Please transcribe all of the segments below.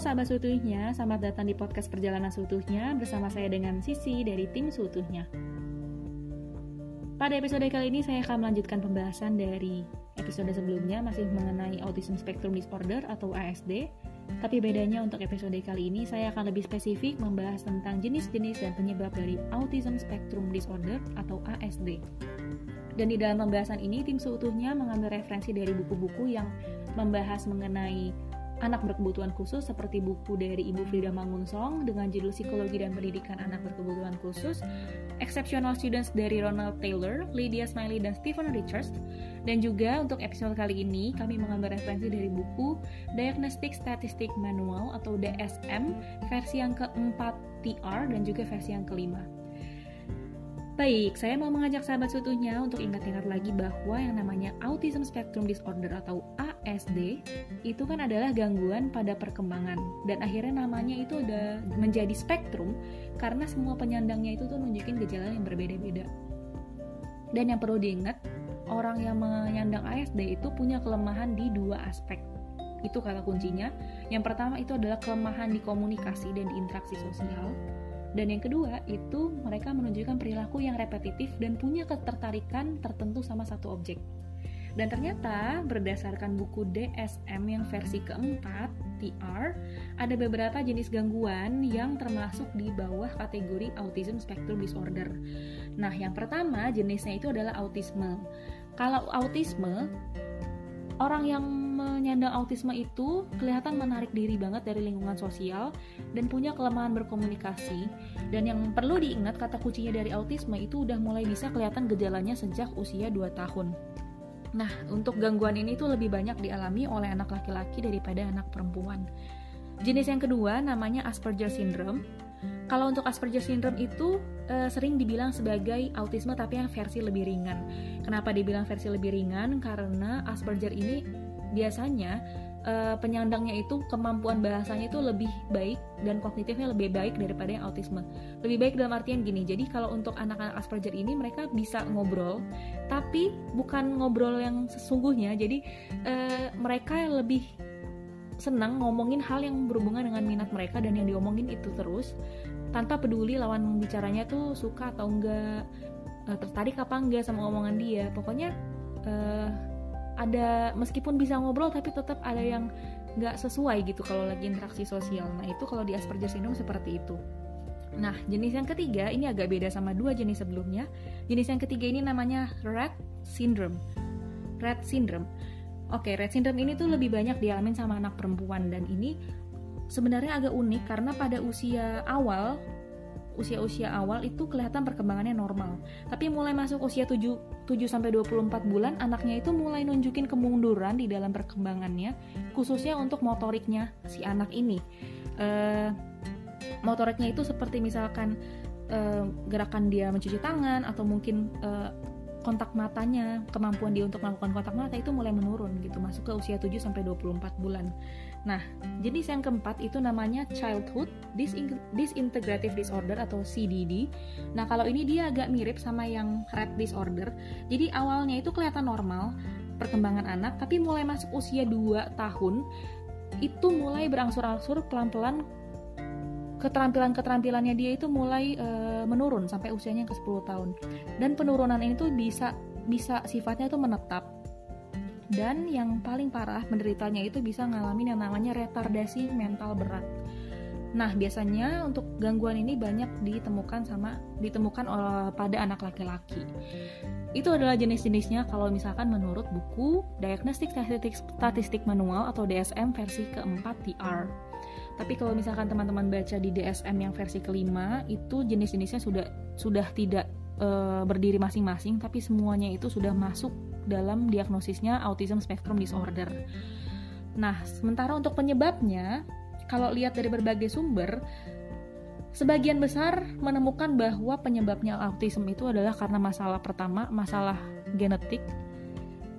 sahabat seutuhnya, selamat datang di podcast perjalanan seutuhnya bersama saya dengan Sisi dari tim seutuhnya. Pada episode kali ini saya akan melanjutkan pembahasan dari episode sebelumnya masih mengenai Autism Spectrum Disorder atau ASD. Tapi bedanya untuk episode kali ini saya akan lebih spesifik membahas tentang jenis-jenis dan penyebab dari Autism Spectrum Disorder atau ASD. Dan di dalam pembahasan ini tim seutuhnya mengambil referensi dari buku-buku yang membahas mengenai anak berkebutuhan khusus seperti buku dari Ibu Frida Mangunsong dengan judul Psikologi dan Pendidikan Anak Berkebutuhan Khusus, Exceptional Students dari Ronald Taylor, Lydia Smiley, dan Stephen Richards. Dan juga untuk episode kali ini kami mengambil referensi dari buku Diagnostic Statistic Manual atau DSM versi yang keempat TR dan juga versi yang kelima. Baik, saya mau mengajak sahabat seutuhnya untuk ingat-ingat lagi bahwa yang namanya Autism Spectrum Disorder atau ASD itu kan adalah gangguan pada perkembangan dan akhirnya namanya itu udah menjadi spektrum karena semua penyandangnya itu tuh nunjukin gejala yang berbeda-beda. Dan yang perlu diingat, orang yang menyandang ASD itu punya kelemahan di dua aspek. Itu kata kuncinya. Yang pertama itu adalah kelemahan di komunikasi dan di interaksi sosial dan yang kedua, itu mereka menunjukkan perilaku yang repetitif dan punya ketertarikan tertentu sama satu objek. Dan ternyata berdasarkan buku DSM yang versi keempat, TR, ada beberapa jenis gangguan yang termasuk di bawah kategori Autism Spectrum Disorder. Nah, yang pertama jenisnya itu adalah autisme. Kalau autisme, orang yang menyandang autisme itu kelihatan menarik diri banget dari lingkungan sosial dan punya kelemahan berkomunikasi. Dan yang perlu diingat kata kuncinya dari autisme itu udah mulai bisa kelihatan gejalanya sejak usia 2 tahun. Nah, untuk gangguan ini tuh lebih banyak dialami oleh anak laki-laki daripada anak perempuan. Jenis yang kedua namanya Asperger syndrome. Kalau untuk Asperger syndrome itu e, sering dibilang sebagai autisme tapi yang versi lebih ringan. Kenapa dibilang versi lebih ringan? Karena Asperger ini biasanya uh, penyandangnya itu kemampuan bahasanya itu lebih baik dan kognitifnya lebih baik daripada yang autisme. Lebih baik dalam artian gini. Jadi kalau untuk anak-anak Asperger ini mereka bisa ngobrol, tapi bukan ngobrol yang sesungguhnya. Jadi uh, mereka lebih senang ngomongin hal yang berhubungan dengan minat mereka dan yang diomongin itu terus tanpa peduli lawan bicaranya tuh suka atau enggak uh, tertarik apa enggak sama omongan dia. Pokoknya uh, ada meskipun bisa ngobrol tapi tetap ada yang nggak sesuai gitu kalau lagi interaksi sosial. Nah itu kalau di Asperger syndrome seperti itu. Nah jenis yang ketiga ini agak beda sama dua jenis sebelumnya. Jenis yang ketiga ini namanya Rett syndrome. Rett syndrome. Oke, Rett syndrome ini tuh lebih banyak dialamin sama anak perempuan dan ini sebenarnya agak unik karena pada usia awal usia-usia awal itu kelihatan perkembangannya normal. Tapi mulai masuk usia 7 7 sampai 24 bulan anaknya itu mulai nunjukin kemunduran di dalam perkembangannya khususnya untuk motoriknya si anak ini. Uh, motoriknya itu seperti misalkan uh, gerakan dia mencuci tangan atau mungkin uh, kontak matanya, kemampuan dia untuk melakukan kontak mata itu mulai menurun gitu, masuk ke usia 7 sampai 24 bulan. Nah, jenis yang keempat itu namanya childhood disintegrative disorder atau CDD. Nah, kalau ini dia agak mirip sama yang Rett disorder. Jadi awalnya itu kelihatan normal perkembangan anak, tapi mulai masuk usia 2 tahun itu mulai berangsur-angsur pelan-pelan keterampilan-keterampilannya dia itu mulai e, menurun sampai usianya ke 10 tahun. Dan penurunan ini tuh bisa bisa sifatnya tuh menetap. Dan yang paling parah menderitanya itu bisa ngalamin yang namanya retardasi mental berat. Nah, biasanya untuk gangguan ini banyak ditemukan sama ditemukan pada anak laki-laki. Itu adalah jenis-jenisnya kalau misalkan menurut buku Diagnostic Statistic Manual atau DSM versi keempat TR. Tapi kalau misalkan teman-teman baca di DSM yang versi kelima, itu jenis-jenisnya sudah sudah tidak e, berdiri masing-masing, tapi semuanya itu sudah masuk dalam diagnosisnya autism spectrum disorder. Nah, sementara untuk penyebabnya, kalau lihat dari berbagai sumber, sebagian besar menemukan bahwa penyebabnya autism itu adalah karena masalah pertama, masalah genetik,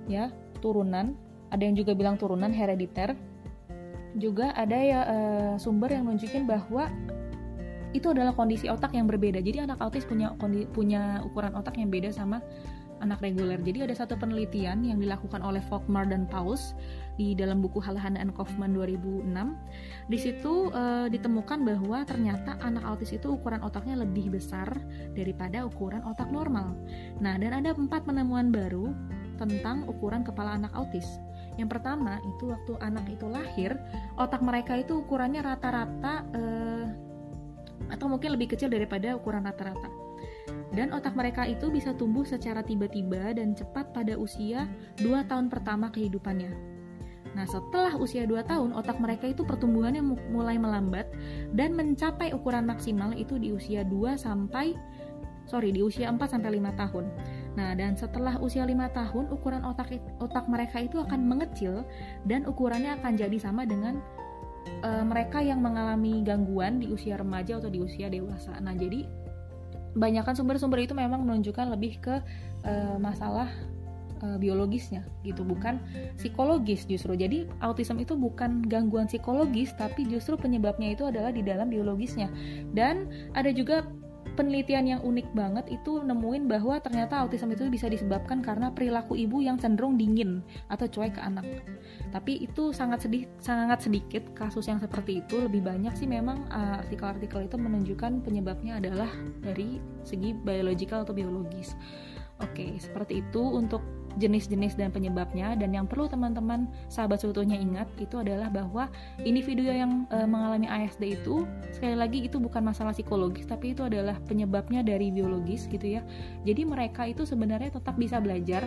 ya, turunan. Ada yang juga bilang turunan herediter juga ada ya uh, sumber yang nunjukin bahwa itu adalah kondisi otak yang berbeda. Jadi anak autis punya kondi, punya ukuran otak yang beda sama anak reguler. Jadi ada satu penelitian yang dilakukan oleh Volkmar dan Paus di dalam buku Halahan and Kaufman 2006. Di situ e, ditemukan bahwa ternyata anak autis itu ukuran otaknya lebih besar daripada ukuran otak normal. Nah, dan ada empat penemuan baru tentang ukuran kepala anak autis. Yang pertama itu waktu anak itu lahir, otak mereka itu ukurannya rata-rata e, atau mungkin lebih kecil daripada ukuran rata-rata dan otak mereka itu bisa tumbuh secara tiba-tiba dan cepat pada usia 2 tahun pertama kehidupannya. Nah, setelah usia 2 tahun, otak mereka itu pertumbuhannya mulai melambat dan mencapai ukuran maksimal itu di usia 2 sampai sorry, di usia 4 sampai 5 tahun. Nah, dan setelah usia 5 tahun, ukuran otak otak mereka itu akan mengecil dan ukurannya akan jadi sama dengan uh, mereka yang mengalami gangguan di usia remaja atau di usia dewasa. Nah, jadi banyakkan sumber-sumber itu memang menunjukkan lebih ke uh, masalah uh, biologisnya gitu bukan psikologis justru. Jadi autism itu bukan gangguan psikologis tapi justru penyebabnya itu adalah di dalam biologisnya. Dan ada juga penelitian yang unik banget itu nemuin bahwa ternyata autism itu bisa disebabkan karena perilaku ibu yang cenderung dingin atau cuek ke anak. Tapi itu sangat sedih, sangat sedikit kasus yang seperti itu. Lebih banyak sih memang uh, artikel-artikel itu menunjukkan penyebabnya adalah dari segi biological atau biologis. Oke, seperti itu untuk jenis-jenis dan penyebabnya. Dan yang perlu teman-teman sahabat seutuhnya ingat itu adalah bahwa individu yang e, mengalami ASD itu sekali lagi itu bukan masalah psikologis tapi itu adalah penyebabnya dari biologis gitu ya. Jadi mereka itu sebenarnya tetap bisa belajar.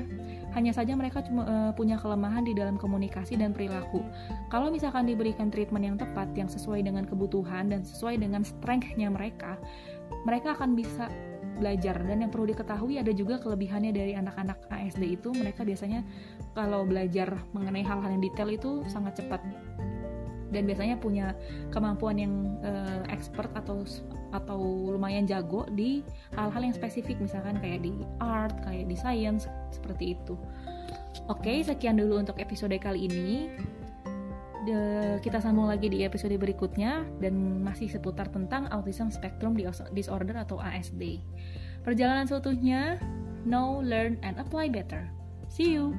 Hanya saja mereka cuma e, punya kelemahan di dalam komunikasi dan perilaku. Kalau misalkan diberikan treatment yang tepat yang sesuai dengan kebutuhan dan sesuai dengan strengthnya mereka mereka akan bisa belajar. Dan yang perlu diketahui ada juga kelebihannya dari anak-anak ASD itu. Mereka biasanya kalau belajar mengenai hal-hal yang detail itu sangat cepat. Dan biasanya punya kemampuan yang uh, expert atau atau lumayan jago di hal-hal yang spesifik. Misalkan kayak di art, kayak di science seperti itu. Oke, sekian dulu untuk episode kali ini kita sambung lagi di episode berikutnya dan masih seputar tentang Autism Spectrum Disorder atau ASD. Perjalanan seutuhnya, know, learn, and apply better. See you!